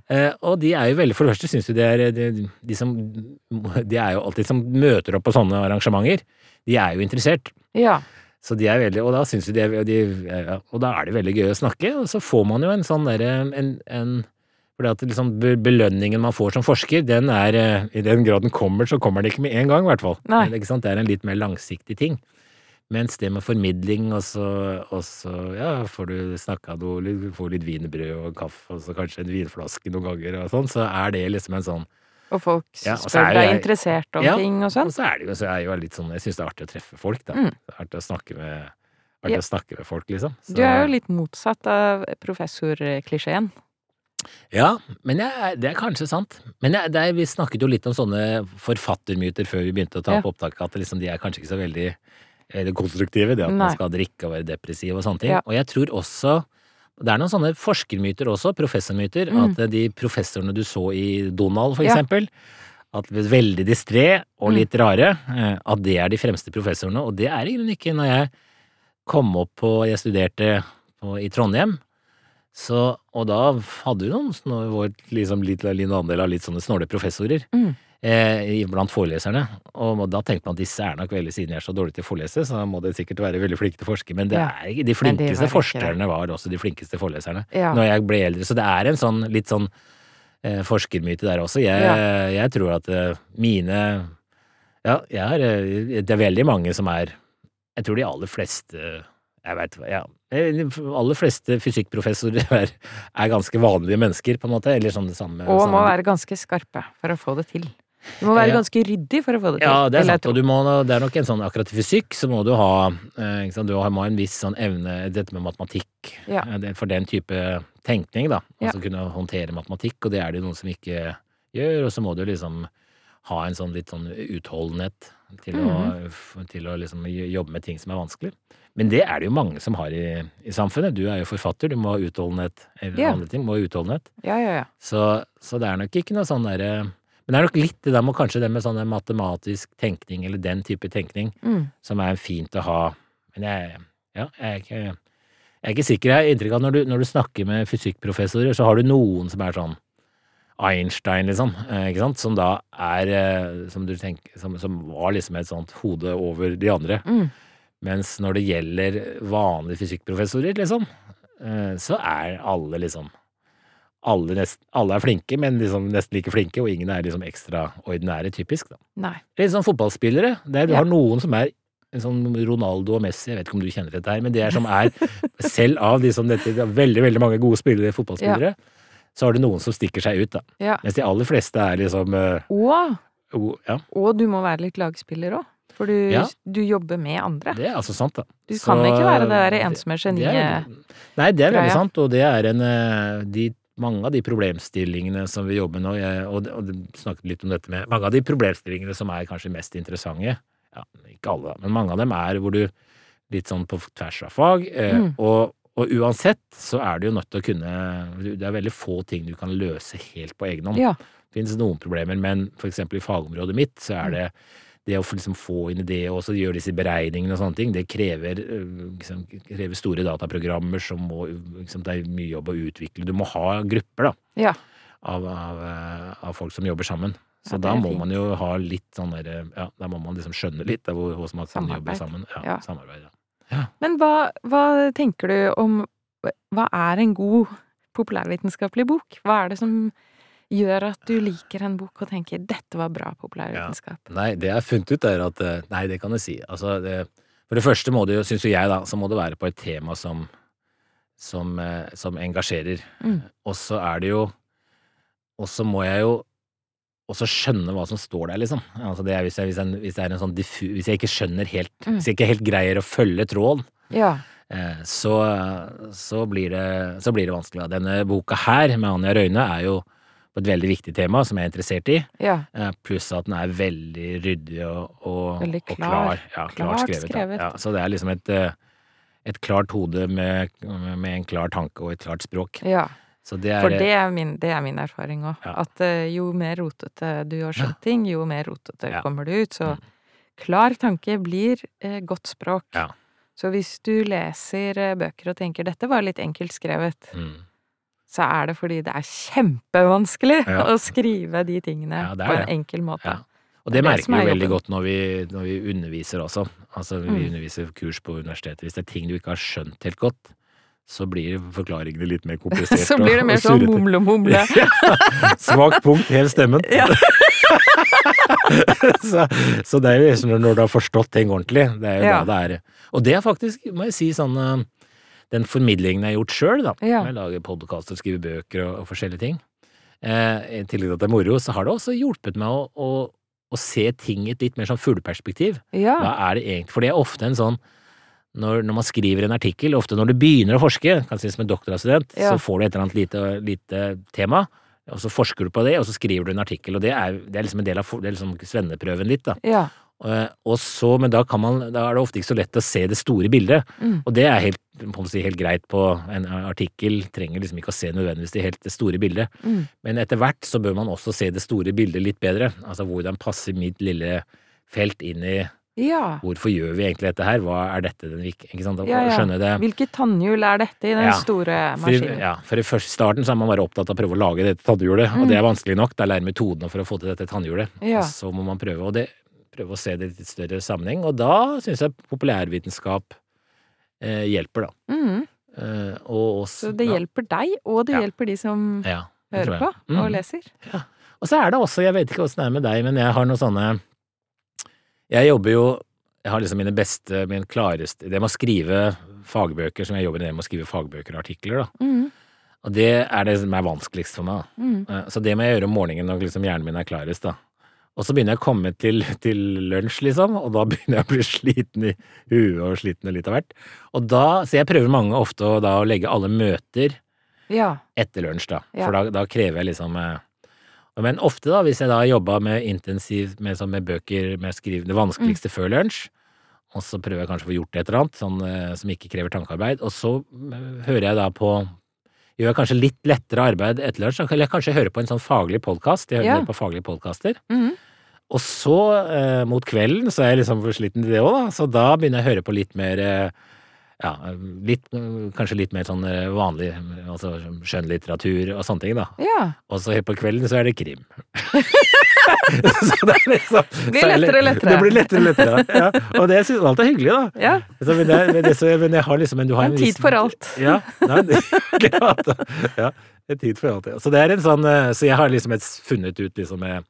Eh, og de er jo veldig, for det første syns du det er de, de som De er jo alltid som møter opp på sånne arrangementer. De er jo interessert. ja. Så de er veldig, og da synes de, de, ja, og da er det veldig gøy å snakke, og så får man jo en sånn derre en, en fordi at liksom belønningen man får som forsker, den er eh, I den grad den kommer, så kommer den ikke med en gang, i hvert fall. Nei. Det er en litt mer langsiktig ting. Mens det med formidling, og så, og så ja, får du snakka noe, du får litt wienerbrød og kaffe, og så kanskje en vinflaske noen ganger og sånn, så er det liksom en sånn Og folk Ja, og spør deg interessert om Ja, ting og sånn. Ja, Og så er det jo, så er jo litt sånn, jeg syns det er artig å treffe folk, da. Mm. Artig å snakke med Artig Ja. å snakke med folk, liksom. Så- Du er jo litt motsatt av professorklisjeen. Ja, men jeg, det er kanskje sant. Men jeg, det er, vi snakket jo litt om sånne forfattermyter før vi begynte å ta Ja. opp opptaket, at liksom, de er kanskje ikke så veldig eller konstruktive, det at Nei. man skal drikke og være depressiv og sånne ting. Ja. Og jeg tror også det er noen sånne forskermyter også, professormyter, Mm. at de professorene du så i Donald, for Ja. eksempel, at veldig distré og Mm. litt rare, eh, at det er de fremste professorene, og det er i grunnen ikke når jeg kom opp på Jeg studerte på, i Trondheim, så, og da hadde vi noen vår liksom litt, andel av litt sånne snåle professorer Mm. Eh, blant foreleserne. Og da tenkte man at disse er nok veldig, siden jeg er så dårlig til å forelese, så må det sikkert være veldig flinke til å forske. Men det Ja. er de de flinkeste var forskerne var også de flinkeste foreleserne. Ja. Når jeg ble eldre. Så det er en sånn litt sånn eh, forskermyte der også. Jeg, Ja. jeg tror at eh, mine Ja, jeg har eh, Det er veldig mange som er Jeg tror de aller fleste Jeg veit Ja. eh, De aller fleste fysikkprofessorer er, er ganske vanlige mennesker, på en måte. Eller sånn det samme Og må være ganske skarpe for å få det til. Du må være Ja. ganske ryddig for å få det til. Ja, det er sant. Og du må, det er nok en sånn akkurat i fysikk så må du ha eh? Du må ha en viss sånn evne Dette med matematikk Ja. eh, For den type tenkning, da. Ja. Altså kunne håndtere matematikk, og det er det noen som ikke gjør. Og så må du liksom ha en sånn litt sånn utholdenhet til, å, -hmm. å, til å liksom jobbe med ting som er vanskelig. Men det er det jo mange som har i, i samfunnet. Du er jo forfatter, du må ha utholdenhet. Eller Ja. andre ting, må ha utholdenhet. Ja, ja, ja. Så, så det er nok ikke noe sånn derre Men det er nok litt det der med kanskje det med sånn matematisk tenkning, eller den type tenkning, Mm. som er fint å ha. Men jeg, ja, jeg er ikke jeg er ikke sikker. Jeg har inntrykk av at når du, når du snakker med fysikkprofessorer, så har du noen som er sånn Einstein, liksom, eh, ikke sant, som da er eh, Som du tenker Som, som var liksom et sånt hode over de andre. Mm. Mens når det gjelder vanlige fysikkprofessorer, liksom, eh, så er alle liksom alle, nest, alle er flinke, men liksom nesten like flinke, og ingen er liksom ekstraordinære, typisk. da. Nei. Litt sånn fotballspillere. Der du Ja. har noen som er sånn Ronaldo og Messi, jeg vet ikke om du kjenner dette her, men det er som er Selv av de som dette, det er veldig, veldig mange gode spillere, fotballspillere, så har du noen som stikker seg ut, da. Ja. Mens de aller fleste er liksom eh, Og, Ja, og du må være litt lagspiller òg. For du, Ja. du jobber med andre. det er altså sant, da. Du Så, kan ikke være det der ensomme geniet. Nei, det er veldig sant, og det er en eh, de, Mange av de problemstillingene som vi jobber med nå, og, og snakket litt om dette med Mange av de problemstillingene som er kanskje mest interessante, ja, ikke alle, men mange av dem er hvor du Litt sånn på tvers av fag, eh, Mm. og, og uansett så er du jo nødt til å kunne Det er veldig få ting du kan løse helt på egen hånd. Ja. Det finnes noen problemer, men for eksempel i fagområdet mitt så er det det å liksom få inn det og gjøre disse beregningene og sånne ting, det krever, øh, liksom, krever store dataprogrammer som må liksom, Det er mye jobb å utvikle. Du må ha grupper da, Ja. av, av, eh, av folk som jobber sammen. Så Ja, da må fint. man jo ha litt sånn derre Ja, da må man liksom skjønne litt av hvor- hvordan man kan jobbe Samarbeid. sammen. Ja, Ja. samarbeid. Ja. Men hva, hva tenker du om Hva er en god populærvitenskapelig bok? Hva er det som gjør at du liker en bok og tenker 'dette var bra populærvitenskap'? Nei, det jeg har funnet ut er at eh, Nei, det kan jeg si. Altså, det, for det første må det jo, syns jo jeg, da, så må det være på et tema som som, eh, som engasjerer. Mm. Og så er det jo Og så må jeg jo også skjønne hva som står der, liksom. Altså det er hvis, jeg, hvis, jeg, hvis jeg en sånn diffu... Hvis jeg ikke skjønner helt Mm. Hvis jeg ikke helt greier å følge tråden, Ja. eh, så, så, blir det, så blir det vanskelig. Denne boka her, med Anja Røyne, er jo på et veldig viktig tema som jeg er interessert i. ja. Eh, Pluss at den er veldig ryddig og, og, Veldig og klar. klar. Ja, klart skrevet. skrevet. Ja. Så det er liksom et, eh, et klart hode med, med en klar tanke og et klart språk. ja. Så det er For det er min, det er min erfaring òg. Ja. At eh, jo mer rotete du har skjønt ting, jo mer rotete kommer du ut. Så Mm. klar tanke blir eh, godt språk. Ja. Så hvis du leser bøker og tenker 'dette var litt enkelt skrevet', mm. Så er det fordi det er kjempevanskelig Ja. å skrive de tingene Ja, på en enkel måte. Ja. Og Det det merker vi jo veldig godt når vi, når vi underviser også. Altså vi Mm. underviser kurs på universitetet. Hvis det er ting du ikke har skjønt helt godt, så blir forklaringene litt mer komplisert. Så blir det mer sånn mumle-mumle. Svakt punkt, hev stemmen. Ja. så, så det er jo liksom når du har forstått ting ordentlig, det er jo Ja. da det er Og det er faktisk, må jeg si, sånn eh, Den formidlingen jeg har gjort sjøl, da. Ja. Jeg lager podkaster, skriver bøker og, og forskjellige ting. Eh, I tillegg til at det er moro, så har det også hjulpet meg å, å, å se ting i et litt mer sånn fugleperspektiv. Ja. Hva er det egentlig For det er ofte en sånn når, når man skriver en artikkel, ofte når du begynner å forske, kanskje som en doktorstudent, Ja. så får du et eller annet lite, lite tema, og så forsker du på det, og så skriver du en artikkel, og det er, det er liksom en del av det er liksom svenneprøven litt, da. ja. Eh, Og så, men da kan man, da er det ofte ikke så lett å se det store bildet, Mm. og det er helt, si, helt greit på en artikkel, trenger liksom ikke å se nødvendigvis det helt det store bildet. Mm. Men etter hvert så bør man også se det store bildet litt bedre, altså hvordan passer mitt lille felt inn i ja. Hvorfor gjør vi egentlig dette her? Hva er dette den. Ikke sant? Ja, ja. Det. Hvilket tannhjul er dette i den Ja. store For maskinen? ja, for i første starten så er man bare opptatt av å prøve å lage dette tannhjulet, og Mm. det er vanskelig nok. Det er lære metodene for å få til dette tannhjulet. Ja. Og så må man prøve, og det, prøve å se det i litt større sammenheng, og da syns jeg populærvitenskap eh, hjelper, da. Mm. Eh, og også, Så det hjelper deg, og det Ja. hjelper de som Ja, hører på Mm. og leser. Og så er det også, jeg vet ikke åssen det er med deg, men jeg har noen sånne Jeg jobber jo Jeg har liksom mine beste, min klareste Det med å skrive fagbøker som jeg jobber med, med å skrive fagbøker og artikler, da. Mm. Og det er det som er vanskeligst for meg. Mm. Eh, Så det må jeg gjøre om morgenen når liksom hjernen min er klarest, da. Og så begynner jeg å komme til, til lunsj, liksom, og da begynner jeg å bli sliten i huet og sliten litt av hvert. Og da, Så jeg prøver mange ofte å, da, å legge alle møter Ja. etter lunsj, da. Ja. For da, da krever jeg liksom eh, Men ofte, da, hvis jeg da jobba med intensivt med, sånn, med bøker, med å skrive det vanskeligste før lunsj, og så prøver jeg kanskje å få gjort et eller annet sånn, eh, som ikke krever tankearbeid, og så eh, hører jeg da på Gjør jeg kanskje litt lettere arbeid etter lunsj, eller kanskje hører på en sånn faglig podkast. Jeg hører Ja. på faglige podkaster. Mm. Og så, eh, mot kvelden, så er jeg liksom for sliten til det òg, da. Så da begynner jeg å høre på litt mer eh, ja, litt, kanskje litt mer sånn eh, vanlig, altså skjønnlitteratur og sånne ting, da. ja. Og så på kvelden så er det krim. så det er liksom Det blir er lettere og lettere. Det blir lettere og lettere, ja. Og det syns alt er hyggelig, da. ja. Så, men, det, det, så, men jeg har liksom en, du har En en tid viss- for alt. Ja. Nei, det, ja. En tid for alt, ja. Så det er en sånn eh, Så jeg har liksom et, funnet ut liksom med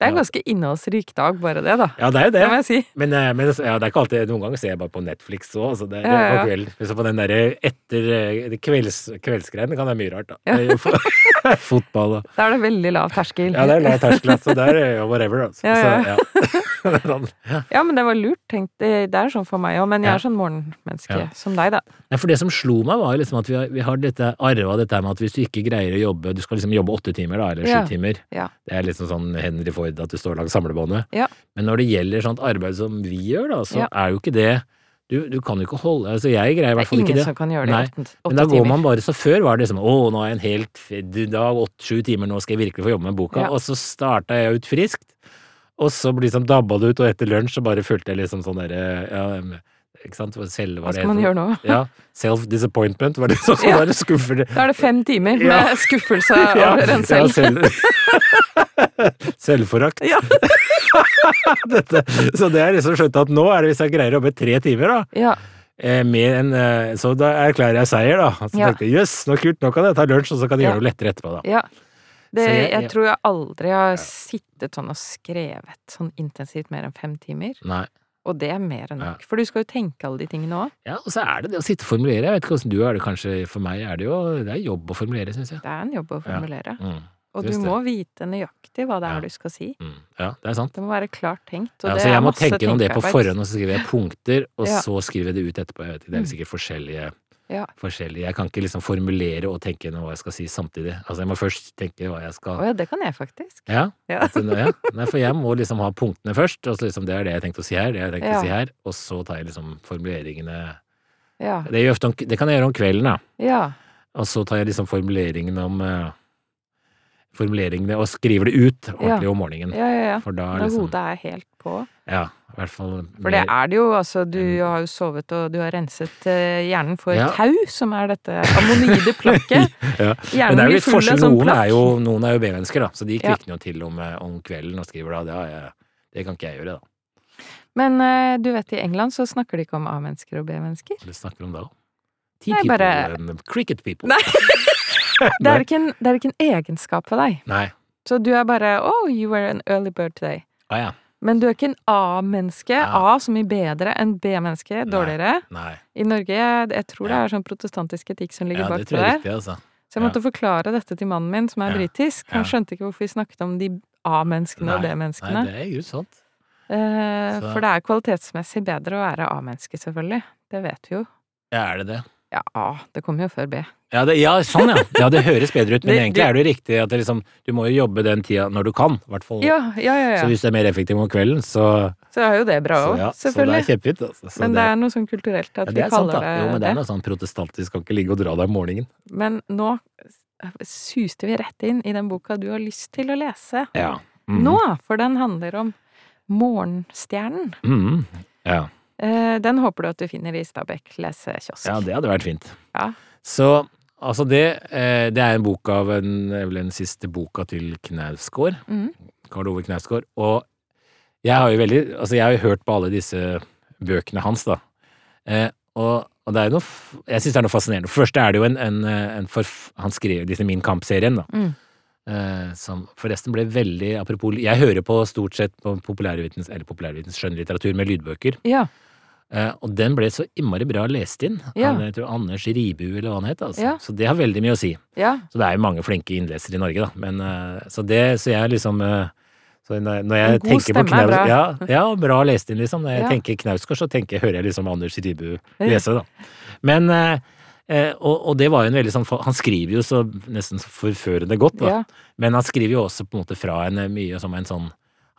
Det er en ganske innholdsrik dag, bare det, da. Ja, det er jo det. Det si. Men, eh, men ja, det er ikke alltid Noen ganger ser jeg bare på Netflix òg. Altså det, det Ja, ja, ja. Kveld, på den derre etter eh, kvelds, kveldsgreiene kan være mye rart, da. Ja. Fotball og Da er det veldig lav terskel. Ja, det er lav terskel, så det er whatever, altså. Så, sånn, ja. Men det var lurt tenkt. Det, det er sånn for meg òg, men jeg er sånn morgenmenneske Ja. som deg, da. Ja, for det som slo meg, var liksom at vi har, vi har dette arva dette med at hvis du ikke greier å jobbe Du skal liksom jobbe åtte timer, da, eller sju Ja. timer. Det er liksom sånn Henry Ford, at du står langs samlebåndet. Men når det gjelder sånt arbeid som vi gjør, da, så er jo ikke det du, du kan jo ikke holde Altså, jeg greier i Det hvert er fall ikke ingen det. som kan gjøre det i åtte timer. Men da går man bare Så før var det liksom Å, nå har jeg en helt dag, åtte-sju timer, nå skal jeg virkelig få jobbe med boka. Ja. Og så starta jeg ut friskt, og så liksom dabba det ut, og etter lunsj så bare følte jeg liksom sånn derre ja, Ikke sant? Selv, Hva skal man gjøre nå? Ja. Self-disappointment, var det som Ja. skuffer det. Da er det fem timer med Ja. skuffelse Ja, over en ja, selv. selv. Selvforakt. Ja. Så det er liksom skjønt at nå er det hvis jeg greier å jobbe tre timer, da. Ja. eh, en, eh, så da erklærer jeg seier, da. Så Ja. tenkte jeg jøss, nå kult, nå kan jeg ta lunsj, og så kan jeg Ja. gjøre noe lettere etterpå, da. Ja. Det, jeg- jeg, jeg- tror jeg aldri har sittet sånn og skrevet sånn intensivt mer enn fem timer. Nei. Og det er mer enn Ja. nok. For du skal jo tenke alle de tingene òg. Ja, og så er det det å sitte og formulere. Jeg vet ikke hvordan du er det, kanskje. For meg er det jo Det er jobb å formulere, syns jeg. Det er en jobb å Ja. formulere. Mm. Og du må vite nøyaktig hva det Ja. er du skal si. Mm. Ja, det er sant. Det må være klart tenkt. Ja, så jeg må tenke gjennom det på forhånd, og så skriver jeg punkter, og Ja. så skriver jeg det ut etterpå. Jeg vet ikke, det er Mm. sikkert forskjellige Ja. forskjellig. Jeg kan ikke liksom formulere og tenke gjennom hva jeg skal si samtidig. Altså, jeg må først tenke hva jeg skal Å ja, det kan jeg faktisk. Ja. Ja. Nei, for jeg må liksom ha punktene først, og så liksom det er det jeg tenkte å si her, det jeg tenkte å si her, og så tar jeg liksom formuleringene Ja. det, om, det kan jeg gjøre om kvelden, da. Ja. Og så tar jeg liksom formuleringene om uh, Formuleringene og skriver det ut ordentlig om morgenen. Ja, ja, ja. For da da liksom hodet er helt på. Ja, i hvert fall For det er det jo, altså. Du har jo sovet, og du har renset eh, hjernen for Ja. tau, som er dette ammonide plakket. ja. Hjernen Men det er jo litt forskjell. sånn Noen er jo, noen er jo B-mennesker, da, så de kvikner jo til om, eh, om kvelden og skriver da. Det, har jeg, det kan ikke jeg gjøre, da. Men eh, du vet, i England så snakker de ikke om A-mennesker og B-mennesker. Det snakker de om da tea Nei, people bare- and cricket people. Nei. Det er, en, det er ikke en egenskap for deg. Nei. Så du er bare Oh, you were an early bird today. Ah, ja. Men du er ikke en A-menneske. Ja. A som i bedre enn B-menneske. Dårligere. Nei. I Norge, jeg tror det er sånn protestantisk etikk som ligger Ja, det bak tror det jeg er der. riktig, altså. Så jeg måtte forklare dette til mannen min, som er Ja. britisk. Han Ja. skjønte ikke hvorfor vi snakket om de A-menneskene og B-menneskene. Nei, det er jo sant. Eh, For det er kvalitetsmessig bedre å være A-menneske, selvfølgelig. Det vet vi jo. Ja, er det det? Ja, A. Det kommer jo før B. Ja, det, ja, sånn ja. Ja, det høres bedre ut, men Det- egentlig det- er det jo riktig at det liksom, du må jo jobbe den tida når du kan, i hvert fall. Ja, ja, ja. Så hvis du er mer effektiv om kvelden, så, Så er jo det bra òg, ja, så det selvfølgelig. er kjempefint. Altså. Men det er noe sånn kulturelt at vi kaller sant, det Jo, men det det. er noe sånn protestantisk, kan ikke ligge og dra deg om morgenen. Men nå suste vi rett inn i den boka du har lyst til å lese Ja. Mm. nå, for den handler om Morgenstjernen. Mm. Ja. Eh, Den håper du at du finner i Stabekk lesekiosk. ja, det hadde vært fint. Ja. Så altså det, eh, det er en bok av en, vel den siste boka til Knausgård. Mm. Karl Ove Knausgård. Og jeg har jo veldig Altså, jeg har jo hørt på alle disse bøkene hans, da. Eh, og, og det er jo noe Jeg syns det er noe fascinerende. For det første er det jo en, en, en forf... Han skrev disse Min Kamp-serien, da. Mm. Eh, som forresten ble veldig Apropos Jeg hører på stort sett på populærvitens, eller populærvitens skjønnlitteratur med lydbøker. Ja. Eh, og den ble så innmari bra lest inn. Ja. Jeg tror Anders Ribu, eller hva han het. Altså. Ja. Så det har veldig mye å si. ja. Så det er jo mange flinke innlesere i Norge, da. Men, uh, så det, så jeg liksom uh, så når, jeg En god stemme er bra. ja, ja, bra lest inn, liksom. Når jeg tenker Knausgård, så tenker, hører jeg liksom Anders Ribu lese, da. Men og, og det var jo en veldig sånn Han skriver jo så nesten så forførende godt, da. Men han skriver jo også på en måte fra en mye som en sånn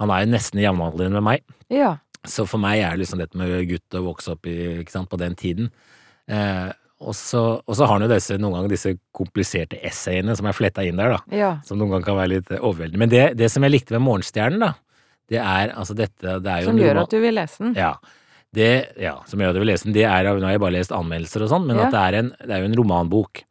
Han er jo nesten jevnaldrende med meg. ja. Så for meg er det liksom dette med gutt å vokse opp i, ikke sant, på den tiden. Eh, og, så, og så har han jo disse, noen ganger disse kompliserte essayene som er fletta inn der, da. ja. Som noen ganger kan være litt overveldende. Men det, det som jeg likte med Morgenstjernen, da, det er altså dette det er jo Som gjør roman- at du vil lese den. Ja. Det, ja, som gjør at du vil lese den. Det er, nå har jeg bare lest anmeldelser og sånn, men Ja. at det er, en, det er jo en romanbok.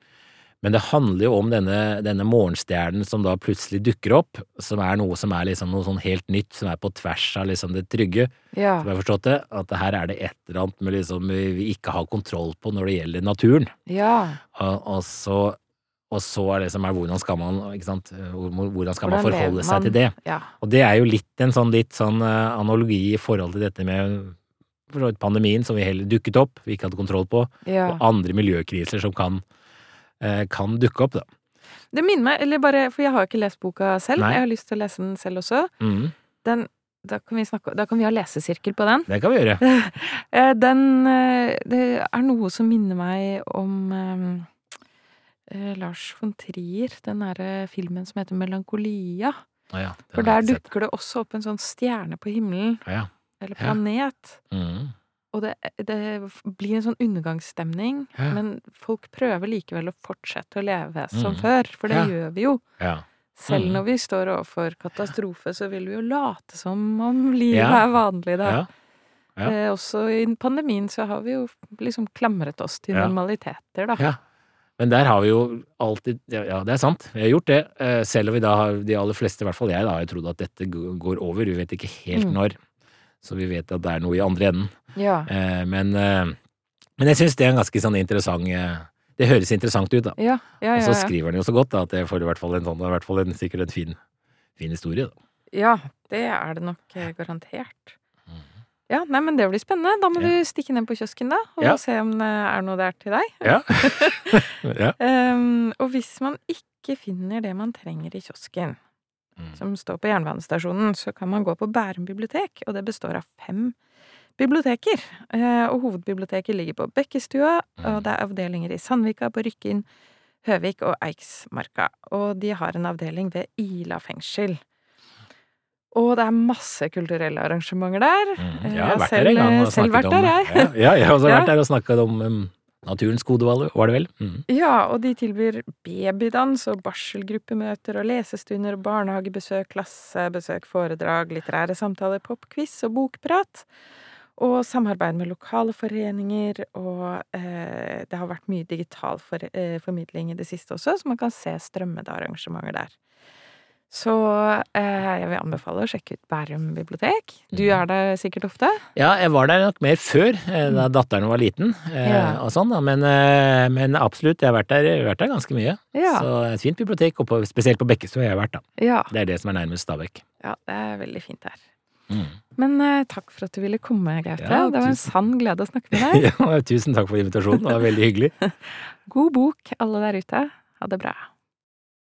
Men det handler jo om denne, denne morgenstjernen som da plutselig dukker opp, som er noe som er liksom noe sånn helt nytt, som er på tvers av liksom det trygge. Ja. Som jeg har forstått det, at her er det et eller annet med liksom vi ikke har kontroll på når det gjelder naturen. ja. Og, og så og så er det som er hvordan skal man, hvordan skal man forholde seg man? til det? Ja. Og det er jo litt en sånn, litt sånn eh, analogi i forhold til dette med pandemien som vi heller dukket opp, vi ikke hadde kontroll på, og andre miljøkriser som kan, kan dukke opp, da. Det minner meg, eller bare, for jeg har ikke lest boka selv, Nei. jeg har lyst til å lese den selv også. Mm. Den, da, kan vi snakke, da kan vi ha lesesirkel på den. det kan vi gjøre. Eh, Den eh, Det er noe som minner meg om eh, eh, Lars von Trier, den derre filmen som heter Melankolia. Ah, ja, For der dukker det også opp en sånn stjerne på himmelen, Ah, ja. eller Ja. planet. Og det, det blir en sånn undergangsstemning, Ja. men folk prøver likevel å fortsette å leve som mm. før, for det Ja. gjør vi jo. ja. Selv mm. når vi står overfor katastrofe, så vil vi jo late som om livet er vanlig, da. Eh, også i pandemien så har vi jo liksom klamret oss til normaliteter, da. Ja. Men der har vi jo alltid Ja, det er sant, vi har gjort det. Eh, Selv om vi da har, de aller fleste, i hvert fall jeg, da har trodd at dette går over. Vi vet ikke helt Mm. når. Så vi vet at det er noe i andre enden. Ja. Eh, Men, eh, men jeg syns det er en ganske sånn interessant eh, Det høres interessant ut, da. Ja, ja, Og så skriver han jo så godt da, at jeg får i hvert fall en sånn, i hvert fall en, sikkert en fin, fin historie. Da. ja, det er det nok garantert. Mhm. Ja, nei, men det blir spennende. Da må du stikke ned på kiosken, da, og Ja. se om det er noe der til deg. Ja. ja. um, og hvis man ikke finner det man trenger i kiosken, Mm. som står på jernbanestasjonen, så kan man gå på Bærum bibliotek, og det består av fem biblioteker. Eh, og hovedbiblioteket ligger på Bekkestua, og Mm. det er avdelinger i Sandvika, på Rykkinn, Høvik og Eiksmarka. Og de har en avdeling ved Ila fengsel. Og det er masse kulturelle arrangementer der. Mm. Eh, Jeg har vært selv, der en gang og snakket om. Ja, jeg har også Ja. vært der og snakket om um, naturens kode, var det- vel? Mm. Ja, og de tilbyr babydans og barselgruppemøter og lesestunder barnehagebesøk, klassebesøk, foredrag, litterære samtaler, popquiz og bokprat. Og samarbeid med lokale foreninger, og eh, det har vært mye digital for, eh, formidling i det siste også, så man kan se strømmede arrangementer der. Så eh, jeg vil anbefale å sjekke ut Bærum bibliotek. Du Mhm. er der sikkert ofte? Ja, jeg var der nok mer før, eh, da datteren var liten, eh, Mm. Ja. og sånn, da. Men, eh, men absolutt, jeg har vært der, har vært der ganske mye. Ja. Så et fint bibliotek, og på, spesielt på Bekkestua har jeg vært, da. Ja. Det er det som er nærmest Stabekk. ja, det er veldig fint der. Mm. Men eh, takk for at du ville komme, Gaute. Det var en sann glede å snakke med deg. ja, tusen takk for invitasjonen, det var veldig hyggelig. God bok, alle der ute. Ha det bra.